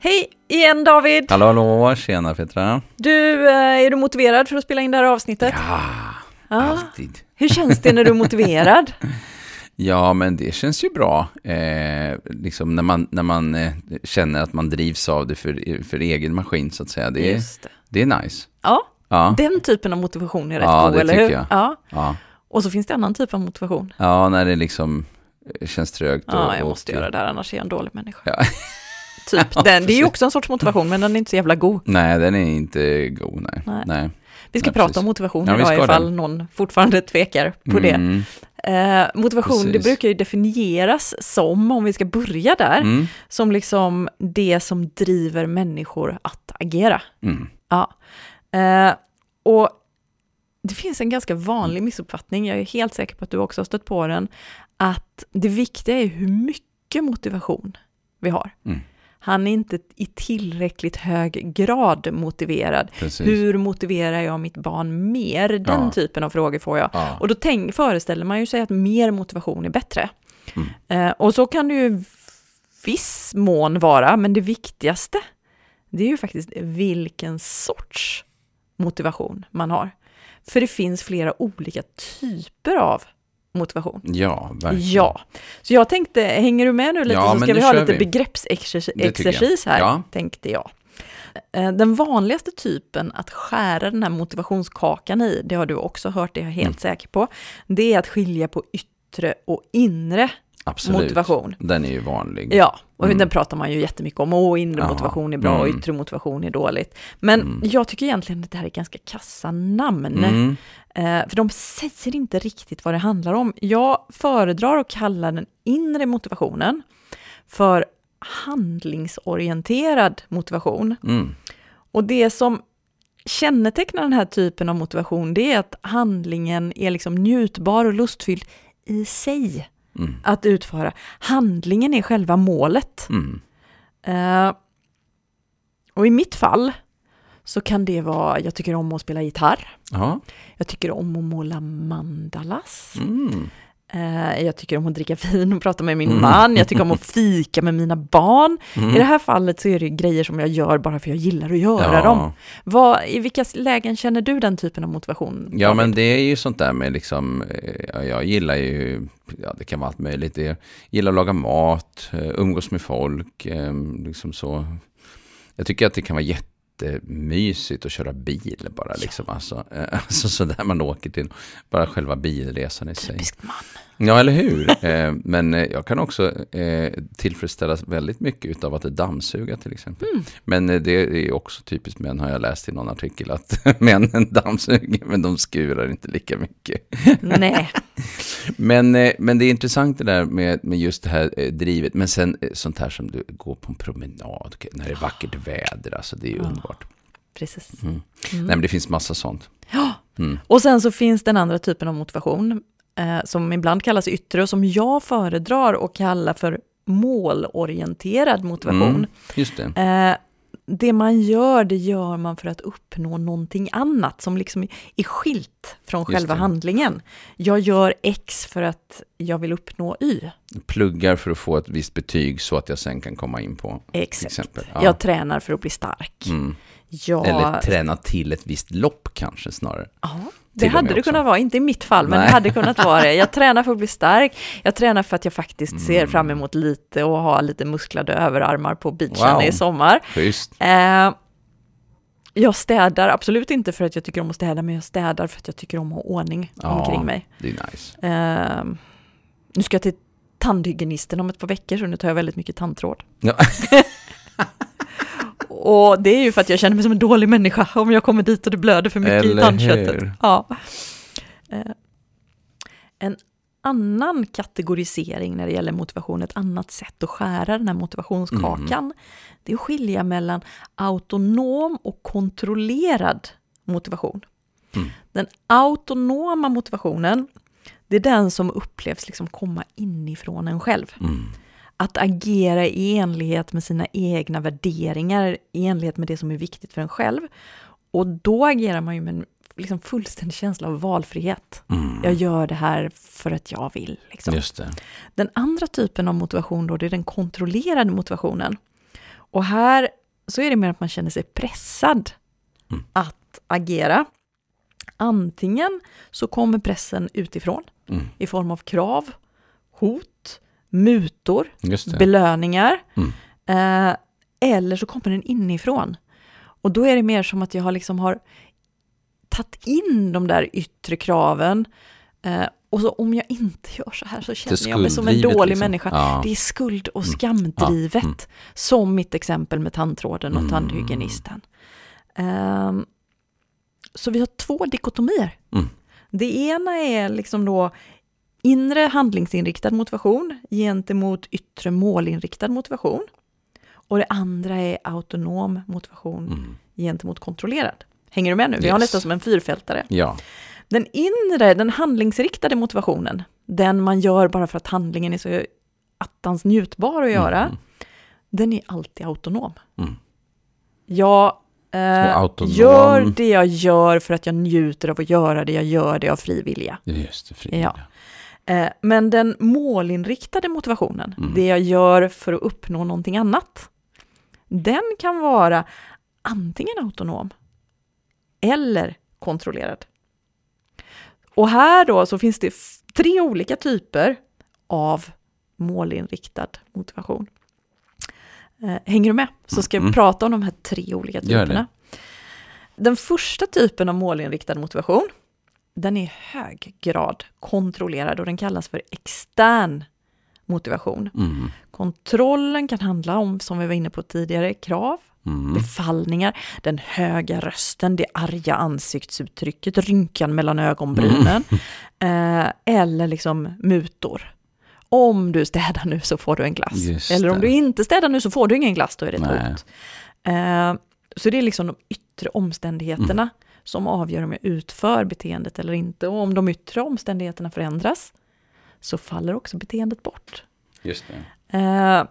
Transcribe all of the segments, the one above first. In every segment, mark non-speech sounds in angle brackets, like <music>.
Hej igen David! Hallå hallå, tjena Petra. Du, eh, är du motiverad för att spela in det här avsnittet? Ja, Ja. alltid. Hur känns det när du är motiverad? <laughs> Ja, men det känns ju bra. Eh, liksom när man, när man eh, känner att man drivs av det för, för egen maskin, så att säga. Det Just det. det är nice. Ja, Ja, den typen av motivation är rätt Ja, god, eller hur? jag. Ja. ja. Och så finns det annan typ av motivation. ja, när det liksom eh, känns trögt. Ja, jag och- måste göra det här, annars är jag en dålig människa. Ja. <laughs> Typ, Ja, den, det är ju också en sorts motivation, men den är inte så jävla god. Nej, den är inte god, nej. Nej. nej. Vi ska Ja, prata precis. om motivation Ja, idag ifall det. någon fortfarande tvekar på det. Mm, Eh, motivation, det Precis. brukar ju definieras som, om vi ska börja där, mm, som liksom det som driver människor att agera. mm. Ja. Eh, och det finns en ganska vanlig missuppfattning, jag är helt säker på att du också har stött på den, att det viktiga är hur mycket motivation vi har. Mm. Han är inte i tillräckligt hög grad motiverad. Precis. Hur motiverar jag mitt barn mer? Den Ja. typen av frågor får jag. Ja. Och då tänk, föreställer man ju sig att mer motivation är bättre. Mm. Eh, och så kan det ju viss mån vara, men det viktigaste, det är ju faktiskt vilken sorts motivation man har. För det finns flera olika typer av motivation. Ja, verkligen. Ja, så jag tänkte, hänger du med nu lite Ja, så ska vi ha lite vi. begreppsexercis här, Ja. tänkte jag. Eh, Den vanligaste typen att skära den här motivationskakan i, det har du också hört, det är jag helt Mm. säker på, det är att skilja på yttre och inre Absolut. motivation. Den är ju vanlig. Ja, och Mm. den pratar man ju jättemycket om. Åh, inre Ja, motivation är bra och mm. yttre motivation är dåligt. Men Mm. jag tycker egentligen att det här är ganska kassa namn. Mm. Eh, för de säger inte riktigt vad det handlar om. Jag föredrar att kalla den inre motivationen för handlingsorienterad motivation. Mm. Och det som kännetecknar den här typen av motivation, det är att handlingen är liksom njutbar och lustfylld i sig Mm. att utföra. Handlingen är själva målet. Mm. Eh, och i mitt fall så kan det vara, jag tycker om att spela gitarr, Ja. jag tycker om att måla mandalas, Mm. Eh, jag tycker om att dricka vin och prata med min Mm. man, jag tycker om att fika med mina barn. Mm. I det här fallet så är det grejer som jag gör bara för jag gillar att göra Ja. dem. Vad, I vilka lägen känner du den typen av motivation? Ja, men det är ju sånt där med liksom, eh, ja, jag gillar ju, ja det kan vara allt möjligt. Jag gillar att laga mat, eh, umgås med folk, liksom så. Jag tycker att det kan vara jättemysigt att köra bil bara liksom. Alltså, eh, <laughs> alltså så där man åker till, bara själva bilresan i sig. Typiskt man. Ja, eller hur? <laughs> Eh, men eh, jag kan också eh, tillfredsställas väldigt mycket av att dammsuga till exempel. Mm. Men eh, det är också typiskt män har jag läst i någon artikel att <laughs> männen dammsuger men de skurar inte lika mycket. <laughs> Nej, Men, eh, men det är intressant det där med, med just det här eh, drivet. Men sen eh, sånt här som du går på en promenad när det är vackert väder. Alltså det är ju Ja. underbart. precis. Mm. Mm. Nej men det finns massa sånt. Ja, Mm. Och sen så finns den andra typen av motivation, som ibland kallas yttre och som jag föredrar att kalla för målorienterad motivation. Mm, just det. Eh, det man gör, det gör man för att uppnå någonting annat som liksom är, skilt från Just själva det. handlingen. Jag gör X för att jag vill uppnå Y. Pluggar för att få ett visst betyg så att jag sen kan komma in på. Exakt. exempel. Ja. Jag tränar för att bli stark. Mm. Jag, Eller träna till ett visst lopp kanske snarare. Ja, det hade det också. kunnat vara, inte i mitt fall, men Nej. det hade kunnat vara det. Jag tränar för att bli stark, jag tränar för att jag faktiskt ser Mm. fram emot lite och ha lite musklade överarmar på beachen Wow. i sommar. Eh, jag städar absolut inte för att jag tycker om att städa, men jag städar för att jag tycker om att ha ordning Ja. omkring mig. Det är nice. Eh, nu ska jag till tandhygienisten om ett par veckor, så nu tar jag väldigt mycket tandtråd. Ja. <laughs> Och det är ju för att jag känner mig som en dålig människa om jag kommer dit och det blöder för mycket Eller i tandköttet. hur? Ja. Eh, En annan kategorisering när det gäller motivation, ett annat sätt att skära den här motivationskakan, Mm. det är att skilja mellan autonom och kontrollerad motivation. Mm. Den autonoma motivationen, det är den som upplevs liksom komma inifrån en själv Mm. Att agera i enlighet med sina egna värderingar, i enlighet med det som är viktigt för en själv. Och då agerar man ju med en liksom fullständig känsla av valfrihet. Mm. Jag gör det här för att jag vill. Liksom. Just det. Den andra typen av motivation då, det är den kontrollerade motivationen. Och här så är det mer att man känner sig pressad Mm. att agera. Antingen så kommer pressen utifrån Mm. i form av krav, hot, mutor, belöningar. Mm. Eh, eller så kommer den inifrån. Och då är det mer som att jag har liksom har tagit in de där yttre kraven. Eh, och så om jag inte gör så här så känner jag mig som en dålig liksom. människa. Ja. Det är skuld och Mm. skamdrivet. Ja, mm. Som mitt exempel med tandtråden och Mm. tandhygienisten. Ehm, så vi har två dikotomier. Mm. Det ena är liksom då inre handlingsinriktad motivation gentemot yttre målinriktad motivation. Och det andra är autonom motivation Mm. gentemot kontrollerad. Hänger du med nu? Vi har Yes. nästan som en fyrfältare. Ja. Den inre, den handlingsriktade motivationen, den man gör bara för att handlingen är så attans njutbar att göra, Mm. den är alltid autonom. Mm. Jag eh, autonom. gör det jag gör för att jag njuter av att göra det, jag gör det av fri vilja. Just det, fri. Ja. Eh, men den målinriktade motivationen, Mm. det jag gör för att uppnå någonting annat, den kan vara antingen autonom eller kontrollerad. Och här då så finns det tre olika typer av målinriktad motivation. Eh, hänger du med? Så ska vi Mm. prata om de här tre olika typerna. Den första typen av målinriktad motivation, den är i hög grad kontrollerad och den kallas för extern motivation. Mm. Kontrollen kan handla om, som vi var inne på tidigare, krav, Mm. befallningar, den höga rösten, det arga ansiktsuttrycket, rynkan mellan ögonbrynen, <laughs> eh, eller liksom mutor. Om du städar nu så får du en glass. Just eller om det. du inte städar nu så får du ingen glass, då är det ett hot. Eh, så det är liksom de yttre omständigheterna som avgör om jag utför beteendet eller inte. Och om de yttre omständigheterna förändras så faller också beteendet bort. Just det. Eh,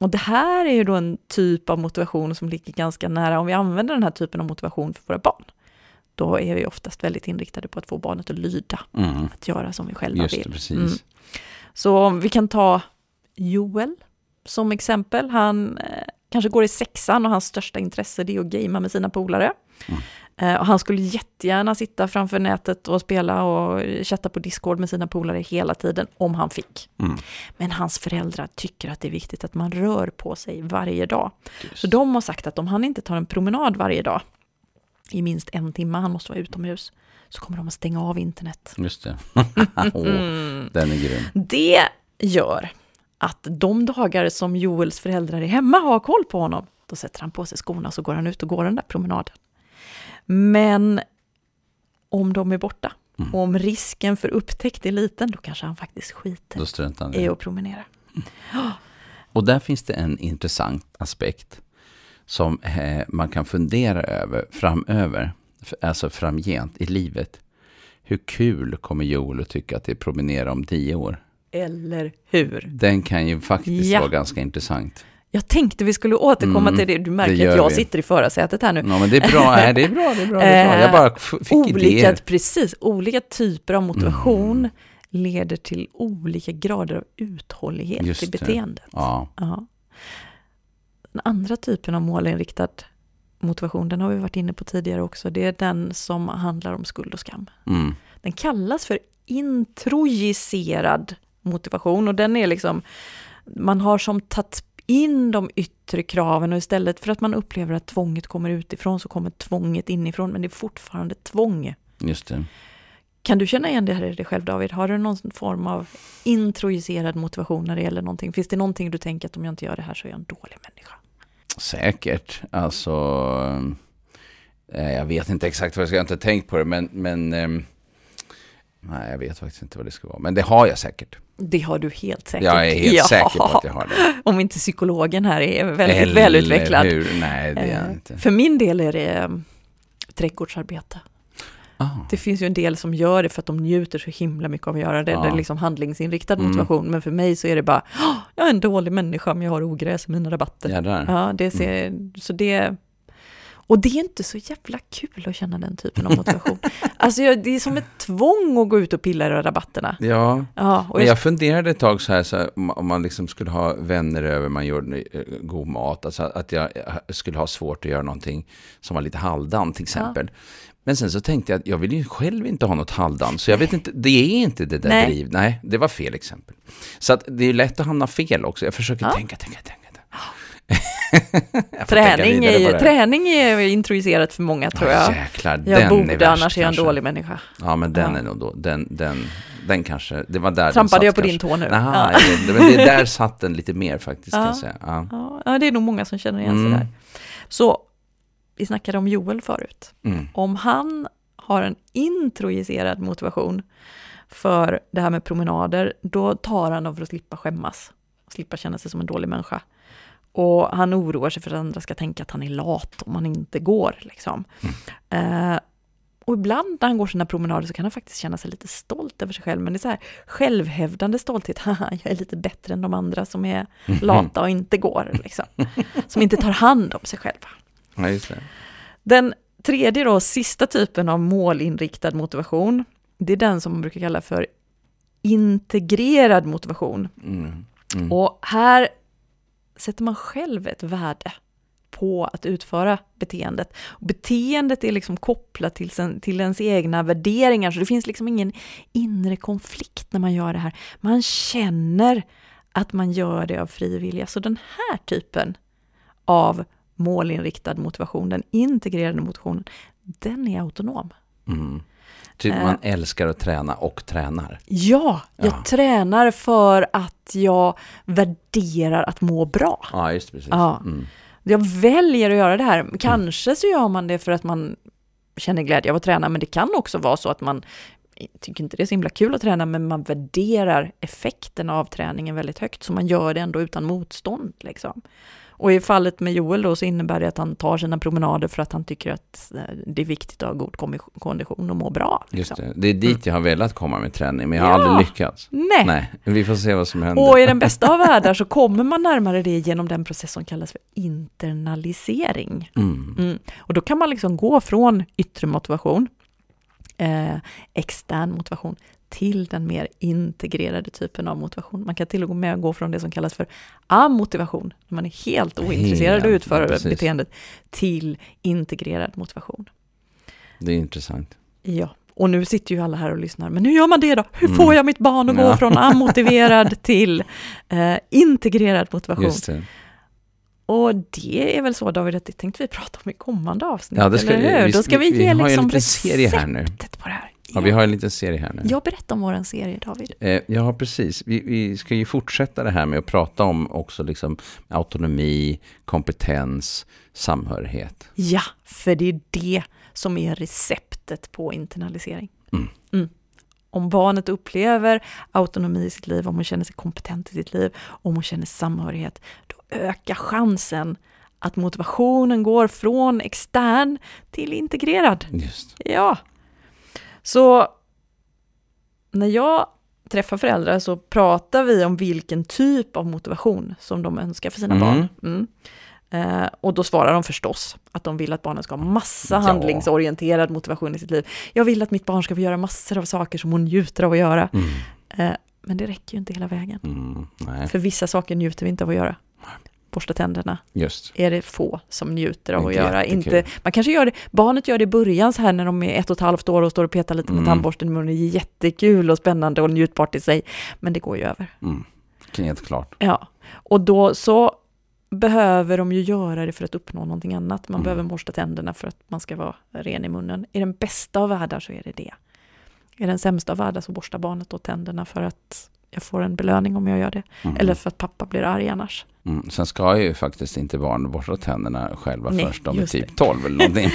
och det här är ju då en typ av motivation som ligger ganska nära, om vi använder den här typen av motivation för våra barn, då är vi oftast väldigt inriktade på att få barnet att lyda, Mm. att göra som vi själva Just det, vill. precis. Mm. Så om vi kan ta Joel som exempel. Han eh, kanske går i sexan och hans största intresse det är att gamea med sina polare. Mm. Eh, och han skulle jättegärna sitta framför nätet och spela och chatta på Discord med sina polare hela tiden, om han fick. Mm. Men hans föräldrar tycker att det är viktigt att man rör på sig varje dag. Just. Så de har sagt att om han inte tar en promenad varje dag, i minst en timme, han måste vara utomhus, så kommer de att stänga av internet. Just det. <laughs> Åh, Den är grym. Det gör att de dagar som Joels föräldrar är hemma och har koll på honom, då sätter han på sig skorna och så går han ut och går den där promenaden. Men om de är borta, Mm. och om risken för upptäckt är liten, då kanske han faktiskt skiter han i att promenera. Och där finns det en intressant aspekt som eh, man kan fundera över framöver, alltså framgent i livet. Hur kul kommer Joel att tycka att det är promenera om tio år? Eller hur? Den kan ju faktiskt Ja. vara ganska intressant. Jag tänkte vi skulle återkomma Mm, till det. Du märker det att jag vi. sitter i förarsätet här nu. Ja, men det är bra. <laughs> Nej, det är bra, det är bra. Det är bra. Jag bara fick olika, idéer. precis, olika typer av motivation Mm. leder till olika grader av uthållighet Just i det. beteendet. Ja, Ja. Den andra typen av målinriktad motivation, den har vi varit inne på tidigare också, det är den som handlar om skuld och skam. mm. Den kallas för introjicerad motivation och den är liksom, man har som tagit in de yttre kraven och istället för att man upplever att tvånget kommer utifrån så kommer tvånget inifrån, men det är fortfarande tvång. just det. Kan du känna igen det här i dig själv David? Har du någon form av introjicerad motivation när det gäller någonting? Finns det någonting du tänker att om jag inte gör det här så är jag en dålig människa? Säkert. Alltså, eh, jag vet inte exakt vad jag ska, jag har inte tänkt på det, men, men ehm, nej, jag vet faktiskt inte vad det ska vara. Men det har jag säkert. Det har du helt säkert. Jag är helt <laughs> Ja. säker på att jag har det. <laughs> Om inte psykologen här är väldigt Eller välutvecklad. Hur? Nej, det är Eh, inte. För min del är det eh, trädgårdsarbete. Ah, Det finns ju en del som gör det för att de njuter så himla mycket av att göra det. Ja. Det är liksom handlingsinriktad Mm. motivation. Men för mig så är det bara, "Åh, jag är en dålig människa men jag har ogräs i mina rabatter. jädrar. Ja, det ser, så det... Och det är inte så jävla kul att känna den typen av motivation. <laughs> alltså det är som ett tvång att gå ut och pilla i rabatterna. Ja, Ja, men jag, funderade ett tag så här, så här om- man liksom skulle ha vänner över, man gjorde eh, god mat, alltså att jag eh, skulle ha svårt att göra någonting som var lite halvdant till exempel. Men sen så tänkte jag att jag vill ju själv inte ha något halvdant, så jag vet inte, det är inte det där Nej. driv. Nej, det var fel exempel. Så att det är lätt att hamna fel också. Jag försöker Ja. tänka, tänka, tänka. <laughs> Träning, är, det. träning är introducerat för många tror jag. Jäklar, Jag den är borde, värst, annars är jag en dålig människa. Ja, men den Ja. är nog då, den, den, den kanske, det var där den Trampade satt jag på kanske. din tå nu? Naha, Ja. inte, men det, där satt den lite mer faktiskt kan Ja. jag säga. Ja, ja, det är nog många som känner igen sig Mm. där. Så, vi snackade om Joel förut. Mm. Om han har en introjicerad motivation för det här med promenader, då tar han dem för att slippa skämmas. Slippa känna sig som en dålig människa. Och han oroar sig för att andra ska tänka att han är lat om han inte går. Liksom. Eh, och ibland när han går sina promenader så kan han faktiskt känna sig lite stolt över sig själv. Men det är så här självhävdande stolthet. <laughs> Haha, jag är lite bättre än de andra som är lata och inte går. Liksom. <laughs> Som inte tar hand om sig själva. Ja. Den tredje då, sista typen av målinriktad motivation, det är den som man brukar kalla för integrerad motivation. Mm. Mm. Och här sätter man själv ett värde på att utföra beteendet. Och beteendet är liksom kopplat till, sen, till ens egna värderingar, så det finns liksom ingen inre konflikt när man gör det här. Man känner att man gör det av fri vilja. Så den här typen av målinriktad motivation, den integrerade motivationen, den är autonom. Mm. Typ Eh. man älskar att träna och tränar. Ja, jag Ja. tränar för att jag värderar att må bra. Ja, just precis. Ja. Mm. Jag väljer att göra det här. Kanske så gör man det för att man känner glädje av att träna, men det kan också vara så att man tycker inte det är så himla kul att träna, men man värderar effekten av träningen väldigt högt, så man gör det ändå utan motstånd. Liksom. Och i fallet med Joel då så innebär det att han tar sina promenader för att han tycker att eh, det är viktigt att ha god kondition och må bra. Just Liksom. det. det är dit jag har velat komma med träning, men jag har Ja. aldrig lyckats. Nej. Nej, vi får se vad som händer. Och i den bästa av världar så kommer man närmare det genom den process som kallas för internalisering. Mm. Mm. Och då kan man liksom gå från yttre motivation, eh, extern motivation, till den mer integrerade typen av motivation. Man kan till och med gå från det som kallas för amotivation, när man är helt ointresserad av att Helt, utföra ja, beteendet, till integrerad motivation. Det är intressant. Ja, och nu sitter ju alla här och lyssnar, men hur gör man det då? Hur Mm. får jag mitt barn att gå Ja. från amotiverad <laughs> till eh, integrerad motivation? Och det är väl så David, att det tänkte vi prata om i kommande avsnitt, Ja, det ska, eller hur? vi, Då ska vi, vi ge en liksom receptet på det här. Ja, vi har en liten serie här nu. Jag berättar om vår serie, David. Eh, ja, precis. Vi, vi ska ju fortsätta det här med att prata om också liksom autonomi, kompetens, samhörighet. Ja, för det är det som är receptet på internalisering. Mm. Mm. Om barnet upplever autonomi i sitt liv, om hon känner sig kompetent i sitt liv, om hon känner samhörighet, då ökar chansen att motivationen går från extern till integrerad. Just. Ja. Så när jag träffar föräldrar så pratar vi om vilken typ av motivation som de önskar för sina Mm. barn. Mm. Eh, och då svarar de förstås att de vill att barnen ska ha massa Ja. handlingsorienterad motivation i sitt liv. Jag vill att mitt barn ska få göra massor av saker som hon njuter av att göra. Mm. Eh, men det räcker ju inte hela vägen. Mm. För vissa saker njuter vi inte av att göra. Borsta tänderna just. är det få som njuter av att Inte göra. jättekul. Inte, man kanske gör det, barnet gör det i början så här när de är ett och ett halvt år och står och petar lite med Mm. tandborsten i munnen. Det är jättekul och spännande och njutbart i sig. Men det går ju över. Mm. Helt klart. Ja, och då så behöver de ju göra det för att uppnå någonting annat. Man Mm. behöver borsta tänderna för att man ska vara ren i munnen. I den bästa av världar så är det det. I den sämsta av världar så borstar barnet då tänderna för att jag får en belöning om jag gör det. Mm. Eller för att pappa blir arg annars. Mm. Sen ska ju faktiskt inte barn borsta tänderna själva Nej, först de är typ det. 12 eller <laughs> någonting.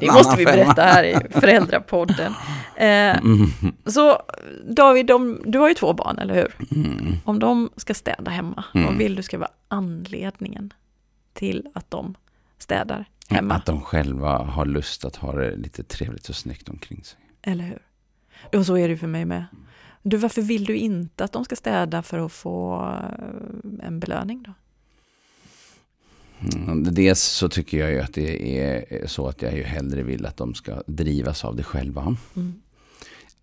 Det måste vi berätta här i föräldrapodden. Eh, Mm. så David, de, du har ju två barn, eller hur? Mm. Om de ska städa hemma, Mm. vad vill du ska vara anledningen till att de städar hemma? Att de själva har lust att ha det lite trevligt och snyggt omkring sig. Eller hur? Och så är det för mig med. Du, varför vill du inte att de ska städa för att få eh, en belöning då? Mm, dels så tycker jag ju att det är så att jag ju hellre vill att de ska drivas av det själva. Mm.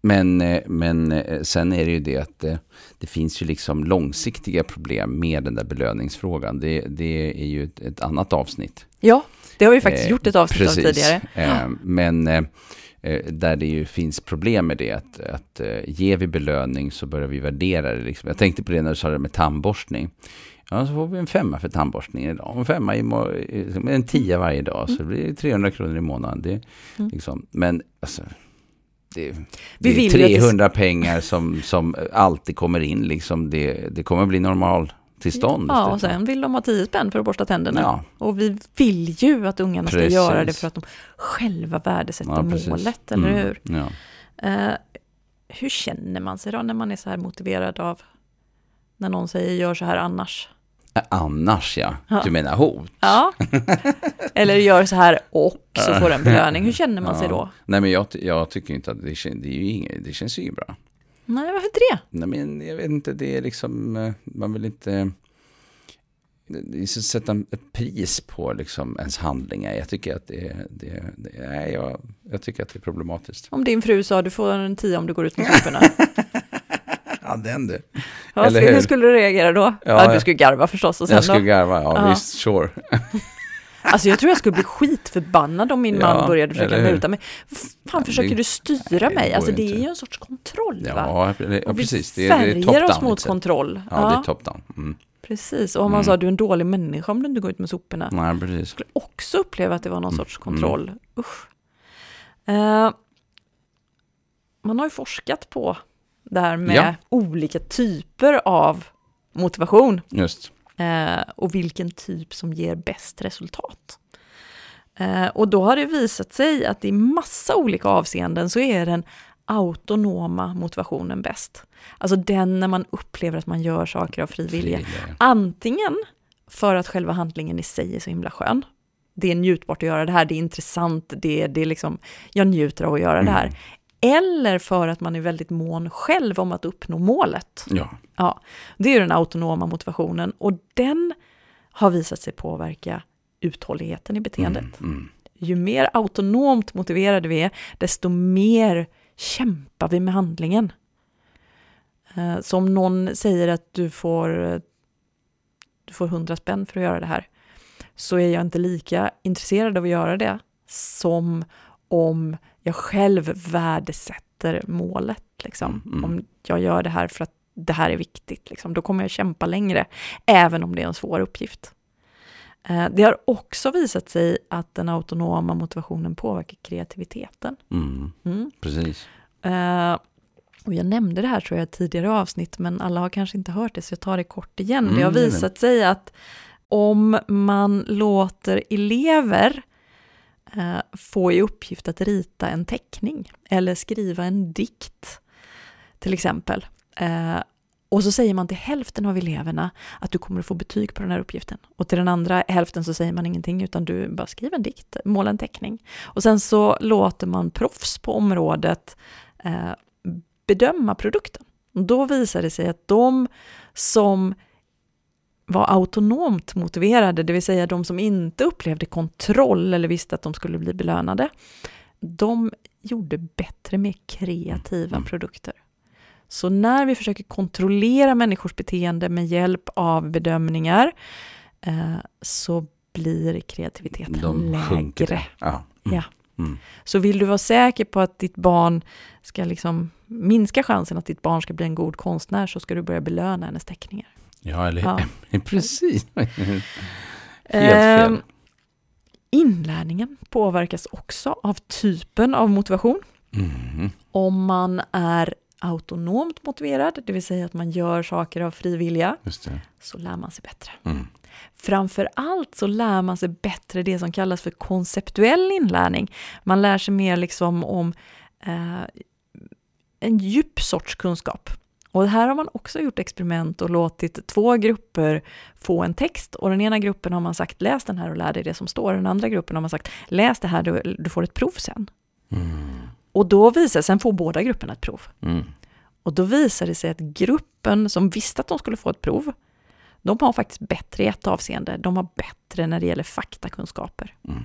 Men, eh, men eh, sen är det ju det att det, det, finns ju liksom långsiktiga problem med den där belöningsfrågan. Det, det är ju ett, ett annat avsnitt. Ja, det har vi faktiskt Eh, gjort ett avsnitt precis. av tidigare. Eh, Men eh, eh, där det ju finns problem med det, att, att eh, ger vi belöning så börjar vi värdera det. Liksom. Jag tänkte på det när du sa det med tandborstning. Ja, så får vi en femma för tandborstning idag. En femma i en tia varje dag, så det blir 300 kronor i månaden. Det, Mm. liksom, men alltså, det, det är vill ju att det- 300 pengar som, som alltid kommer in. Liksom. Det, det kommer bli normaltillstånd. Ja, och dessutom. sen vill de ha 10 spänn för att borsta tänderna. Ja, Och vi vill ju att ungarna ska Precis. göra det för att de själva värdesätter ja, målet, eller Mm, hur? Ja. Eh, hur känner man sig då när man är så här motiverad av när någon säger gör så här annars? Annars ja, Ja. du menar hot? Ja, <laughs> eller gör så här och så får du en belöning. Hur känner man sig Ja. då? Nej men jag, jag tycker inte att det, det, är ju inget, det känns ju inget bra. Nej, varför inte det? Nej men jag vet inte, det är liksom, eh, man vill inte så att sätta ett pris på liksom ens handlingar. Jag tycker att det, det, det nej, jag, jag tycker att det är problematiskt. Om din fru sa du får en 10 om du går ut med <laughs> soporna. Ja, den du. Ja, Eller hur hur? skulle du reagera då? Ja, Ja, du skulle garva förstås. Och sen Jag skulle då? garva, ja, Ja. visst, sure. <laughs> Alltså jag tror jag skulle bli skitförbannad om min Ja, man började försöka muta mig. Fan, Ja, försöker det- du styra nej, mig? Alltså det är inte. ju en sorts kontroll va? Ja, ja Och precis. Vi Det, är- det är färgar oss mot kontroll. Ja, det är top-down. Mm. precis. Och om man Mm. sa du är en dålig människa om du inte går ut med soporna. Nej, precis. Jag skulle också uppleva att det var någon Mm. sorts kontroll. Usch. Eh, man har ju forskat på det här med Ja. olika typer av motivation. Just. Eh, och vilken typ som ger bäst resultat. Eh, och då har det visat sig att i massa olika avseenden så är den autonoma motivationen bäst. Alltså den när man upplever att man gör saker av fri vilja. Antingen för att själva handlingen i sig är så himla skön. Det är njutbart att göra det här, det är intressant, det, det är liksom, jag njuter av att göra det här. Eller för att man är väldigt mån själv om att uppnå målet. Ja. Ja, det är ju den autonoma motivationen och den har visat sig påverka uthålligheten i beteendet. Mm, mm. Ju mer autonomt motiverade vi är, desto mer kämpar vi med handlingen. Eh, Så om någon säger att du får, eh, du får 100 spänn för att göra det här, så är jag inte lika intresserad av att göra det som om jag själv värdesätter målet. Liksom. Mm, mm. Om jag gör det här för att det här är viktigt, liksom. då kommer jag kämpa längre, även om det är en svår uppgift. Eh, Det har också visat sig att den autonoma motivationen påverkar kreativiteten. Mm. Mm. Precis. Eh, och jag nämnde det här tror jag i tidigare avsnitt, men alla har kanske inte hört det, så jag tar det kort igen. Mm, det har det. visat sig att om man låter elever Eh, få i uppgift att rita en teckning eller skriva en dikt, till exempel, eh, och så säger man till hälften av eleverna att du kommer att få betyg på den här uppgiften. Och till den andra hälften så säger man ingenting utan du bara skriver en dikt, måla en teckning. Och sen så låter man proffs på området eh, bedöma produkten. Och då visar det sig att de som var autonomt motiverade, det vill säga de som inte upplevde kontroll eller visste att de skulle bli belönade, de gjorde bättre med kreativa Mm. produkter. Så när vi försöker kontrollera människors beteende med hjälp av bedömningar eh, så blir kreativiteten De lägre. Ja. Mm. Ja. Mm. Så vill du vara säker på att ditt barn ska liksom minska chansen att ditt barn ska bli en god konstnär så ska du börja belöna hennes teckningar. Ja, eller Ja. <laughs> Precis. <laughs> Helt Ehm, fel. Inlärningen påverkas också av typen av motivation. Mm. Om man är autonomt motiverad, det vill säga att man gör saker av fri vilja, så lär man sig bättre. Mm. Framför allt så lär man sig bättre det som kallas för konceptuell inlärning. Man lär sig mer liksom om eh, en djup sorts kunskap. Och här har man också gjort experiment och låtit två grupper få en text. Och den ena gruppen har man sagt läs den här och lär dig det som står. Den andra gruppen har man sagt läs det här, du, du får ett prov sen. Mm. Och då visar sen får båda grupperna ett prov. Mm. Och då visade det sig att gruppen som visste att de skulle få ett prov, de har faktiskt bättre i ett avseende. De har bättre när det gäller faktakunskaper. Mm.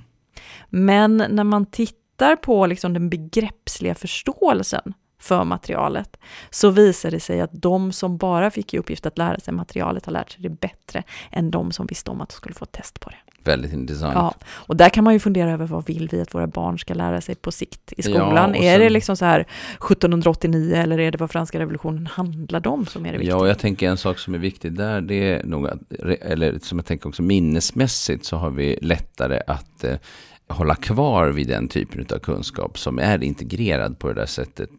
Men när man tittar på liksom den begreppsliga förståelsen för materialet så visar det sig att de som bara fick i uppgift att lära sig materialet har lärt sig det bättre än de som visste om att de skulle få ett test på det. Väldigt intressant. Ja, och där kan man ju fundera över vad vill vi att våra barn ska lära sig på sikt i skolan? Ja, och är sen- det liksom så här 1789 eller är det vad franska revolutionen handlade om som är det viktiga? Ja, jag tänker en sak som är viktig där, det är nog att, eller som jag tänker också minnesmässigt så har vi lättare att eh, hålla kvar vid den typen av kunskap som är integrerad på det där sättet.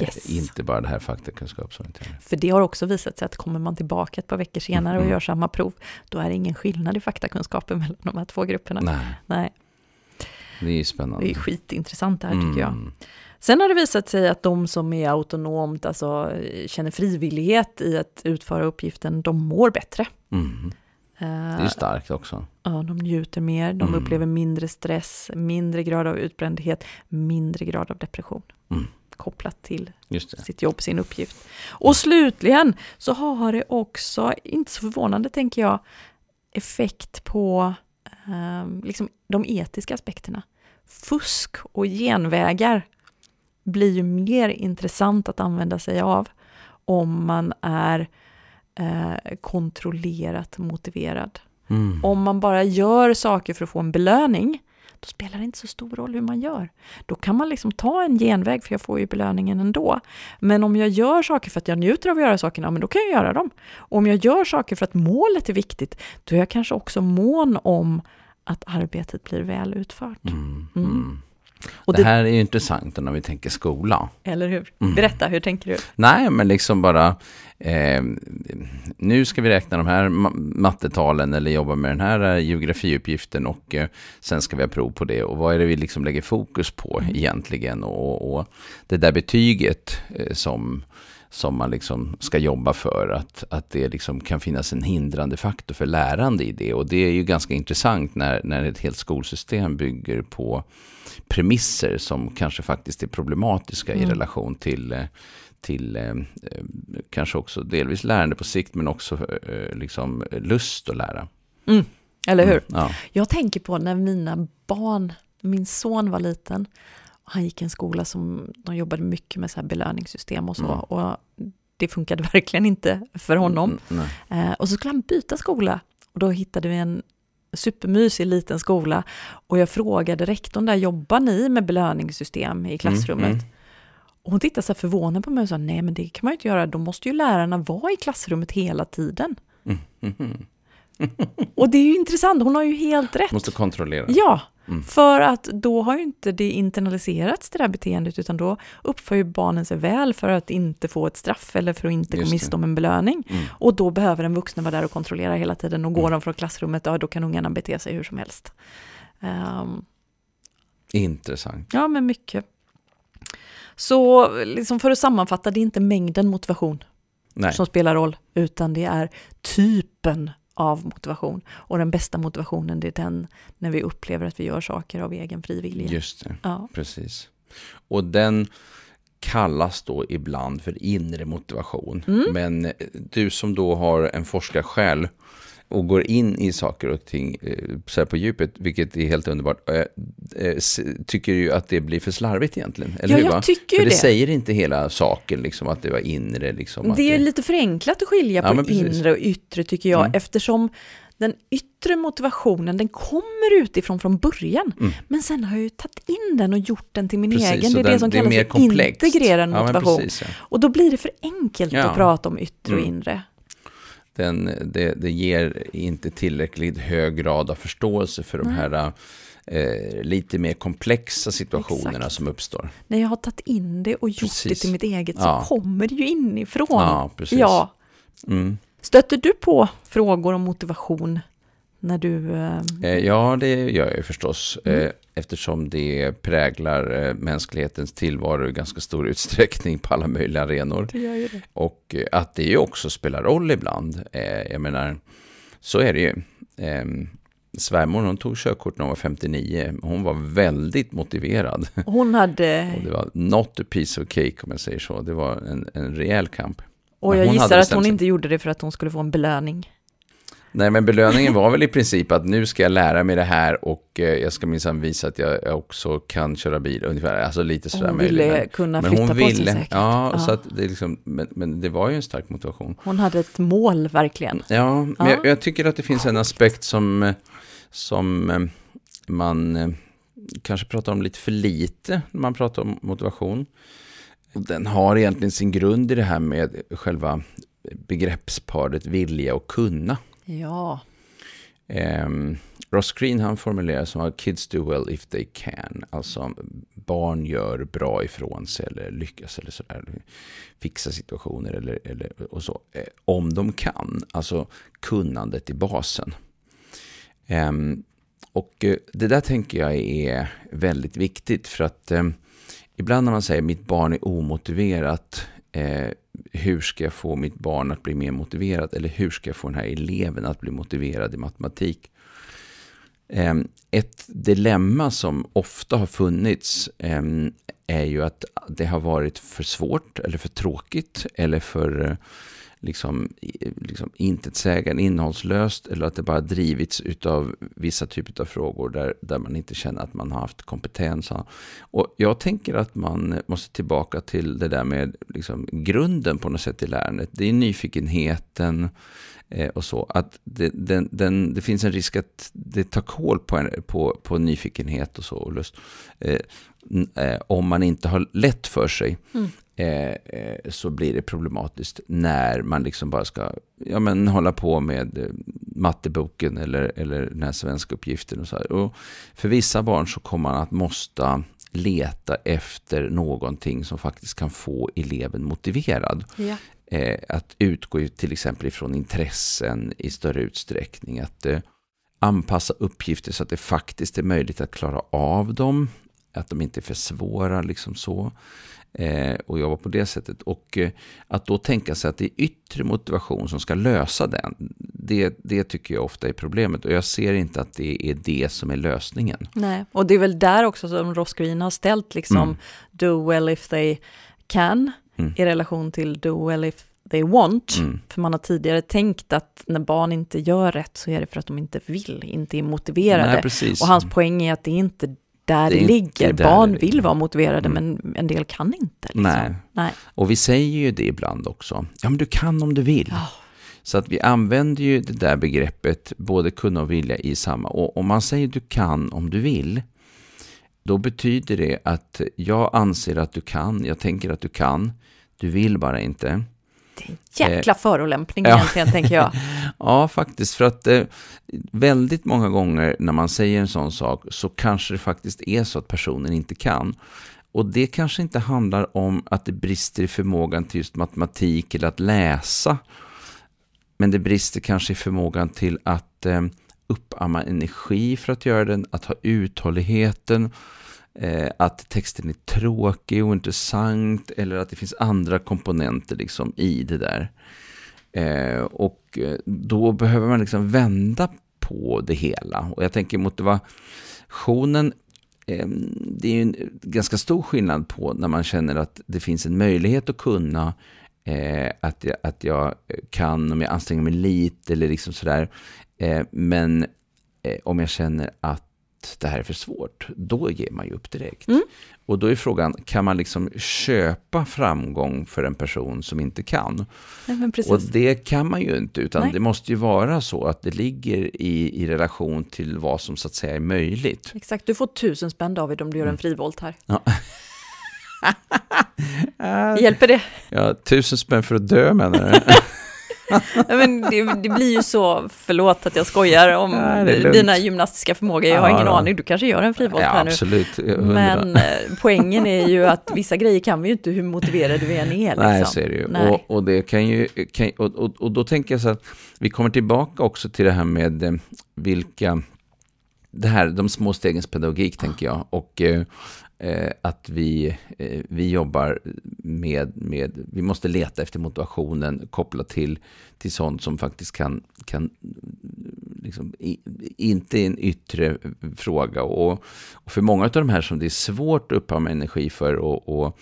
Yes. Inte bara det här faktakunskapsorienterade. För det har också visat sig att kommer man tillbaka ett par veckor senare och Mm. gör samma prov, då är det ingen skillnad i faktakunskaper mellan de här två grupperna. Nej, Nej, det är spännande. det är skitintressant det här tycker jag. Mm. Sen har det visat sig att de som är autonomt, alltså känner frivillighet i att utföra uppgiften, de mår bättre. Mm. Det är starkt också. Ja, de njuter mer, de Mm. upplever mindre stress, mindre grad av utbrändhet, mindre grad av depression. Mm. Kopplat till sitt jobb, sin uppgift. Och slutligen så har det också, inte så förvånande tänker jag, effekt på ehm, liksom de etiska aspekterna. Fusk och genvägar blir ju mer intressant att använda sig av om man är eh, kontrollerat motiverad. Mm. Om man bara gör saker för att få en belöning, då spelar det inte så stor roll hur man gör. Då kan man liksom ta en genväg, för jag får ju belöningen ändå. Men om jag gör saker för att jag njuter av att göra sakerna, men då kan jag göra dem. Och om jag gör saker för att målet är viktigt, då är jag kanske också mån om att arbetet blir väl utfört. Mm. Mm. Mm. Och det det, här är ju intressant när vi tänker skola. eller hur? Mm. Berätta, hur tänker du? Nej, men liksom bara, eh, nu ska vi räkna de här ma- mattetalen eller jobba med den här eh, geografiuppgiften och eh, sen ska vi ha prov på det. Och vad är det vi liksom lägger fokus på egentligen? Och, och det där betyget eh, som, som man liksom ska jobba för, att, att det liksom kan finnas en hindrande faktor för lärande i det. Och det är ju ganska intressant när, när ett helt skolsystem bygger på premisser som kanske faktiskt är problematiska i Mm. relation till, eh, till eh, eh, kanske också delvis lärande på sikt men också eh, liksom lust att lära. Eller hur? Mm, ja. Jag tänker på när mina barn, min son var liten, han gick i en skola som de jobbade mycket med så här belöningssystem och så. Mm. Och det funkade <laughs> verkligen inte för honom. Mm. Eh, och så skulle han byta skola. Och då hittade vi en supermysig liten skola. Och jag frågade rektorn där, jobbar ni med belöningssystem i klassrummet? Mm, mm. Och hon tittade så här förvånad på mig och sa, nej men det kan man ju inte göra, då måste ju lärarna vara i klassrummet hela tiden. <laughs> Och det är ju intressant, hon har ju helt rätt. Måste kontrollera. Ja, Mm. för att då har ju inte det internaliserats det där beteendet utan då uppför ju barnen sig väl för att inte få ett straff eller för att inte gå miste om en belöning. Mm. Och då behöver en vuxen vara där och kontrollera hela tiden och går Mm. de från klassrummet, ja då kan ungarna bete sig hur som helst. Ehm, Intressant. ja, men mycket. Så liksom för att sammanfatta, det är inte mängden motivation Nej. som spelar roll, utan det är typen av motivation. Och den bästa motivationen, det är den när vi upplever att vi gör saker av egen fri vilja. Just det, Ja. precis. Och den kallas då ibland för inre motivation. Mm. Men du som då har en forskarsjäl och går in i saker och ting eh, så här på djupet, vilket är helt underbart, eh, tycker ju att det blir för slarvigt egentligen. Eller Ja, hur, jag tycker För det, det. säger inte hela saken, liksom, att det var inre. Liksom, Det är lite förenklat att skilja Ja, på inre och yttre tycker jag, Mm. eftersom den yttre motivationen, den kommer utifrån från början. Mm. Men sen har jag ju tagit in den och gjort den till min Precis, egen. Det är det den- som det är kallas för komplext. integrerad Ja, motivation. precis, ja. och då blir det för enkelt Ja. att prata om yttre och Mm. inre. Den, det, det ger inte tillräckligt hög grad av förståelse för de här eh, lite mer komplexa situationerna Exakt. som uppstår. När jag har tagit in det och gjort det Precis. till mitt eget Ja. så kommer det ju inifrån. Ja, precis. Ja. Mm. Stöter du på frågor om motivation när du... Eh, Eh, ja, det gör jag ju förstås. Mm. Eh, eftersom det präglar eh, mänsklighetens tillvaro i ganska stor utsträckning på alla möjliga arenor. Och att det ju också spelar roll ibland. Jag menar, så är det ju. Eh, svärmor hon tog körkort när hon var 59. Hon var väldigt motiverad. <laughs> Hon hade... Och det var not a piece of cake om jag säger så. Det var en, en rejäl kamp. Och Men jag gissar att hon sig. inte gjorde det för att hon skulle få en belöning. Nej, men belöningen var väl i princip att nu ska jag lära mig det här och eh, jag ska minsann visa att jag, också kan köra bil ungefär. Alltså lite sådär Hon ville möjligt. kunna Men flytta hon på sig ville, säkert. ja, Ja. Så att det liksom, men, men det var ju en stark motivation. Hon hade ett mål verkligen. Ja, men Ja. Jag, jag tycker att det finns en aspekt som, som eh, man eh, kanske pratar om lite för lite när man pratar om motivation. Den har egentligen sin grund i det här med själva begreppsparet vilja och kunna. Ja, Um, Ross Green han formulerar som att kids do well if they can. Alltså barn gör bra ifrån sig eller lyckas eller sådär. Fixa situationer eller, eller och så. Eh, om de kan. Alltså kunnandet i basen. Um, och eh, det där tänker jag är väldigt viktigt för att um, ibland när man säger mitt barn är omotiverat, eh, hur ska jag få mitt barn att bli mer motiverat eller hur ska jag få den här eleven att bli motiverad i matematik? Ehm, ett dilemma som ofta har funnits ehm, är ju att det har varit för svårt eller för tråkigt eller för liksom, liksom intetsägande, innehållslöst eller att det bara drivits utav vissa typer av frågor där, där man inte känner att man har haft kompetens. Och jag tänker att man måste tillbaka till det där med liksom grunden på något sätt i lärandet. Det är nyfikenheten eh, och så. Att det, den, den, det finns en risk att det tar kål på, en, på, på nyfikenhet och så och lust. Eh, eh om man inte har lätt för sig Mm eh, eh, så blir det problematiskt när man liksom bara ska ja, men, hålla på med eh, matteboken eller, eller den här svenska uppgiften. Och så här. Och för vissa barn så kommer man att måste leta efter någonting som faktiskt kan få eleven motiverad. ja. Eh, att utgå till exempel ifrån intressen i större utsträckning. Att eh, anpassa uppgifter så att det faktiskt är möjligt att klara av dem. Att de inte är för svåra, liksom så. Eh, och jobba på det sättet. Och eh, att då tänka sig att det är yttre motivation som ska lösa den. Det, det tycker jag ofta är problemet. Och jag ser inte att det är det som är lösningen. Nej, och det är väl där också som Ross Green har ställt liksom Mm. do well if they can Mm. i relation till do well if they want. Mm. För man har tidigare tänkt att när barn inte gör rätt så är det för att de inte vill, inte är motiverade. Nej, precis. och hans poäng är att det är inte där Det ligger. där barn det vill vara motiverade Mm. men en del kan inte. Liksom. Nej. Nej. Och vi säger ju det ibland också. Ja, men du kan om du vill. Ja. Så att vi använder ju det där begreppet, både kunna och vilja, i samma. Och om man säger du kan om du vill, då betyder det att jag anser att du kan, jag tänker att du kan, du vill bara inte. Jäkla förolämpning ja. egentligen, tänker jag. <laughs> Ja, faktiskt. För att eh, väldigt många gånger när man säger en sån sak så kanske det faktiskt är så att personen inte kan. Och det kanske inte handlar om att det brister i förmågan till just matematik eller att läsa. Men det brister kanske i förmågan till att eh, uppamma energi för att göra den, att ha uthålligheten, eh, att texten är tråkig och intressant eller att det finns andra komponenter liksom i det där. Eh, och eh, då behöver man liksom vända på det hela. Och jag tänker motivationen, eh, det är ju en ganska stor skillnad på när man känner att det finns en möjlighet att kunna, eh, att, jag, att jag kan om jag anstränger mig lite eller liksom sådär. Eh, men eh, om jag känner att det här är för svårt, då ger man ju upp direkt. Mm. Och då är frågan, kan man liksom köpa framgång för en person som inte kan? Nej. Och det kan man ju inte, utan Nej. det måste ju vara så att det ligger i, i relation till vad som så att säga är möjligt. Exakt, du får tusen spänn David om du gör en frivolt här. <laughs> <laughs> Ja. Hjälper det? Ja, tusen spänn för att dö menar du? <laughs> Men det, det blir ju så, förlåt att jag skojar om Ja, dina gymnastiska förmågor, jag har Ja, ingen aning, du kanske gör en frivolt ja, här nu. absolut. Hundra. Men eh, poängen är ju att vissa grejer kan vi ju inte hur motiverade vi än är. Liksom. Nej, så är det ju. Nej. Och, och, det kan ju kan, och, och, och då tänker jag så att vi kommer tillbaka också till det här med eh, vilka, det här, de små stegens pedagogik tänker jag. Och eh, eh, att vi, eh, vi jobbar med, med, vi måste leta efter motivationen kopplat till, till sånt som faktiskt kan, kan liksom, i, inte en yttre fråga. Och, och, för många av de här som det är svårt att uppamma energi för och, och,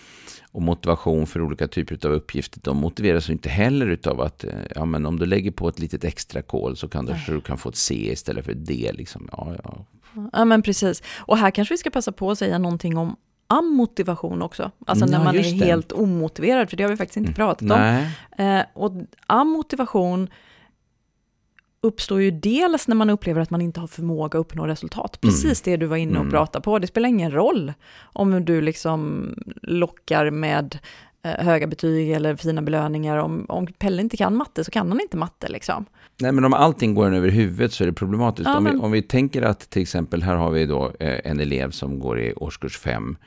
och, motivation för olika typer av uppgifter, de motiveras inte heller av att eh, ja, men om du lägger på ett litet extra kol så kan du, så du kan få ett C istället för ett D. Liksom. Ja, ja. ja, men precis. Och här kanske vi ska passa på att säga någonting om amotivation också. Alltså när man är det. helt omotiverad, för det har vi faktiskt inte mm. pratat om. Eh, och amotivation uppstår ju dels när man upplever att man inte har förmåga att uppnå resultat. Mm. Precis mm. det du var inne och mm. pratade på. Det spelar ingen roll om du liksom lockar med eh, höga betyg eller fina belöningar. Om, om Pelle inte kan matte så kan han inte matte liksom. Nej, men om allting går en över huvudet så är det problematiskt. Ja, om, men... vi, om vi tänker att till exempel här har vi då eh, en elev som går i årskurs 5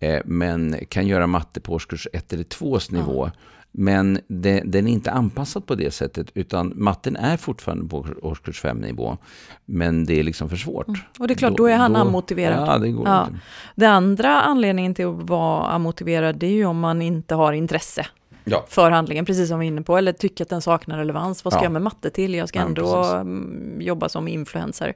eh, men kan göra matte på årskurs 1 eller 2s nivå. Ja. Men det, den är inte anpassad på det sättet, utan matten är fortfarande på årskurs 5 nivå. Men det är liksom för svårt. Mm. Och det är klart, då, då är han amotiverad. Ja, det går ja. inte. Det andra anledningen till att vara amotiverad, det är ju om man inte har intresse ja. för handlingen, precis som vi är inne på, eller tycker att den saknar relevans. Vad ska ja. jag med matte till? Jag ska ja, ändå precis. Mm, jobba som influencer.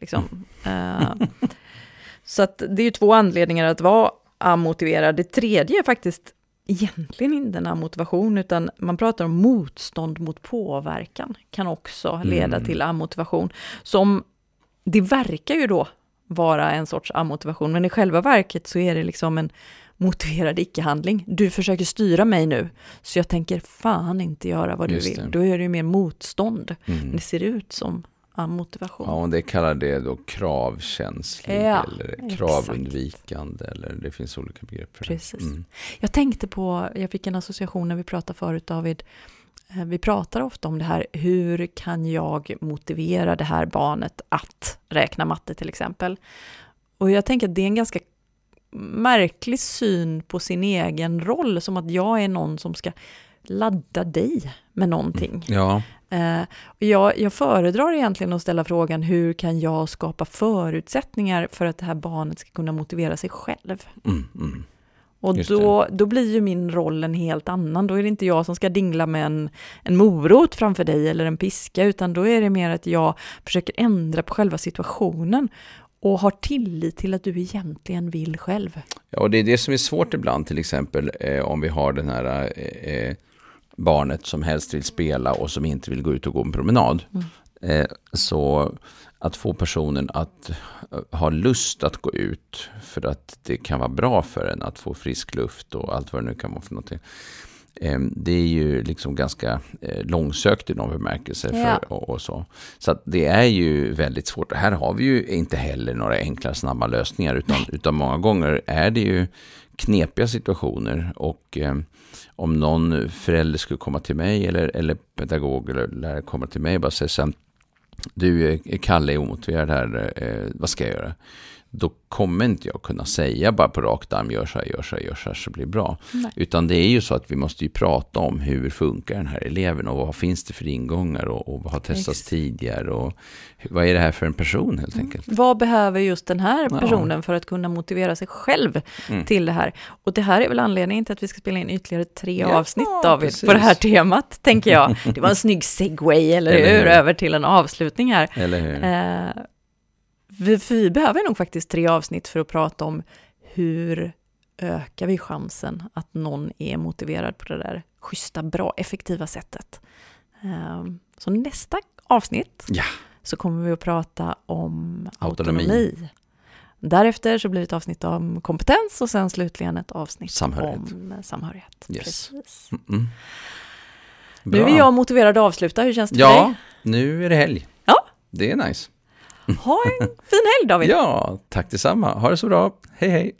Liksom. Uh, <laughs> så att det är ju två anledningar att vara amotiverad. Det tredje är faktiskt egentligen inte den här motivation, utan man pratar om motstånd mot påverkan, kan också leda mm. till amotivation. Som det verkar ju då vara en sorts amotivation, men i själva verket så är det liksom en motiverad icke-handling. Du försöker styra mig nu, så jag tänker fan inte göra vad du vill. Då är det ju mer motstånd. Mm. Det ser ut som motivation. Ja, och det kallar det då kravkänslig ja, eller kravundvikande exakt. eller det finns olika begrepp för Precis. det. Mm. Jag tänkte på, jag fick en association när vi pratade förut David, eh, vi pratar ofta om det här, hur kan jag motivera det här barnet att räkna matte till exempel? Och jag tänker att det är en ganska märklig syn på sin egen roll, som att jag är någon som ska ladda dig med någonting. Ja. Eh, jag, jag föredrar egentligen att ställa frågan hur kan jag skapa förutsättningar för att det här barnet ska kunna motivera sig själv? Mm, mm. Och då, då blir ju min roll en helt annan. Då är det inte jag som ska dingla med en, en morot framför dig eller en piska, utan då är det mer att jag försöker ändra på själva situationen och har tillit till att du egentligen vill själv. Ja, och det är det som är svårt ibland, till exempel eh, om vi har den här eh, eh barnet som helst vill spela och som inte vill gå ut och gå en promenad. Mm. Eh, så att få personen att eh, ha lust att gå ut för att det kan vara bra för en att få frisk luft och allt vad det nu kan vara för någonting. Eh, det är ju liksom ganska långsökt i någon bemärkelse. Ja. och, och, så så det är ju väldigt svårt. Här har vi ju inte heller några enkla snabba lösningar utan, utan många gånger är det ju knepiga situationer och om någon förälder skulle komma till mig eller, eller pedagog eller lärare kommer till mig och bara säger så här, du, Kalle är omotiverad här, eh, vad ska jag göra? Då kommer inte jag kunna säga bara på rakt arm, gör så här, gör så här, gör så här, så blir det bra. Nej. Utan det är ju så att vi måste ju prata om hur funkar den här eleven och vad finns det för ingångar och, och vad har testats Ex. tidigare och vad är det här för en person helt mm. enkelt. Vad behöver just den här personen ja. för att kunna motivera sig själv mm. till det här? Och det här är väl anledningen till att vi ska spela in ytterligare tre ja, avsnitt David precis. på det här temat, tänker jag. <laughs> Det var en snygg segway, eller, eller hur? hur? Över till en avslutning här. Eller hur? Eh, vi, vi behöver nog faktiskt tre avsnitt för att prata om hur ökar vi chansen att någon är motiverad på det där schyssta, bra, effektiva sättet. Ehm, så nästa avsnitt ja. så kommer vi att prata om autonomi. autonomi. Därefter så blir det ett avsnitt om kompetens och sen slutligen ett avsnitt samhörighet. om samhörighet. Yes. Mm -mm. Nu är jag motiverad att avsluta, hur känns det ja, för dig? Ja, nu är det helg. Ja. Det är nice. Ha en fin helg David! ja, tack detsamma. Ha det så bra. Hej hej!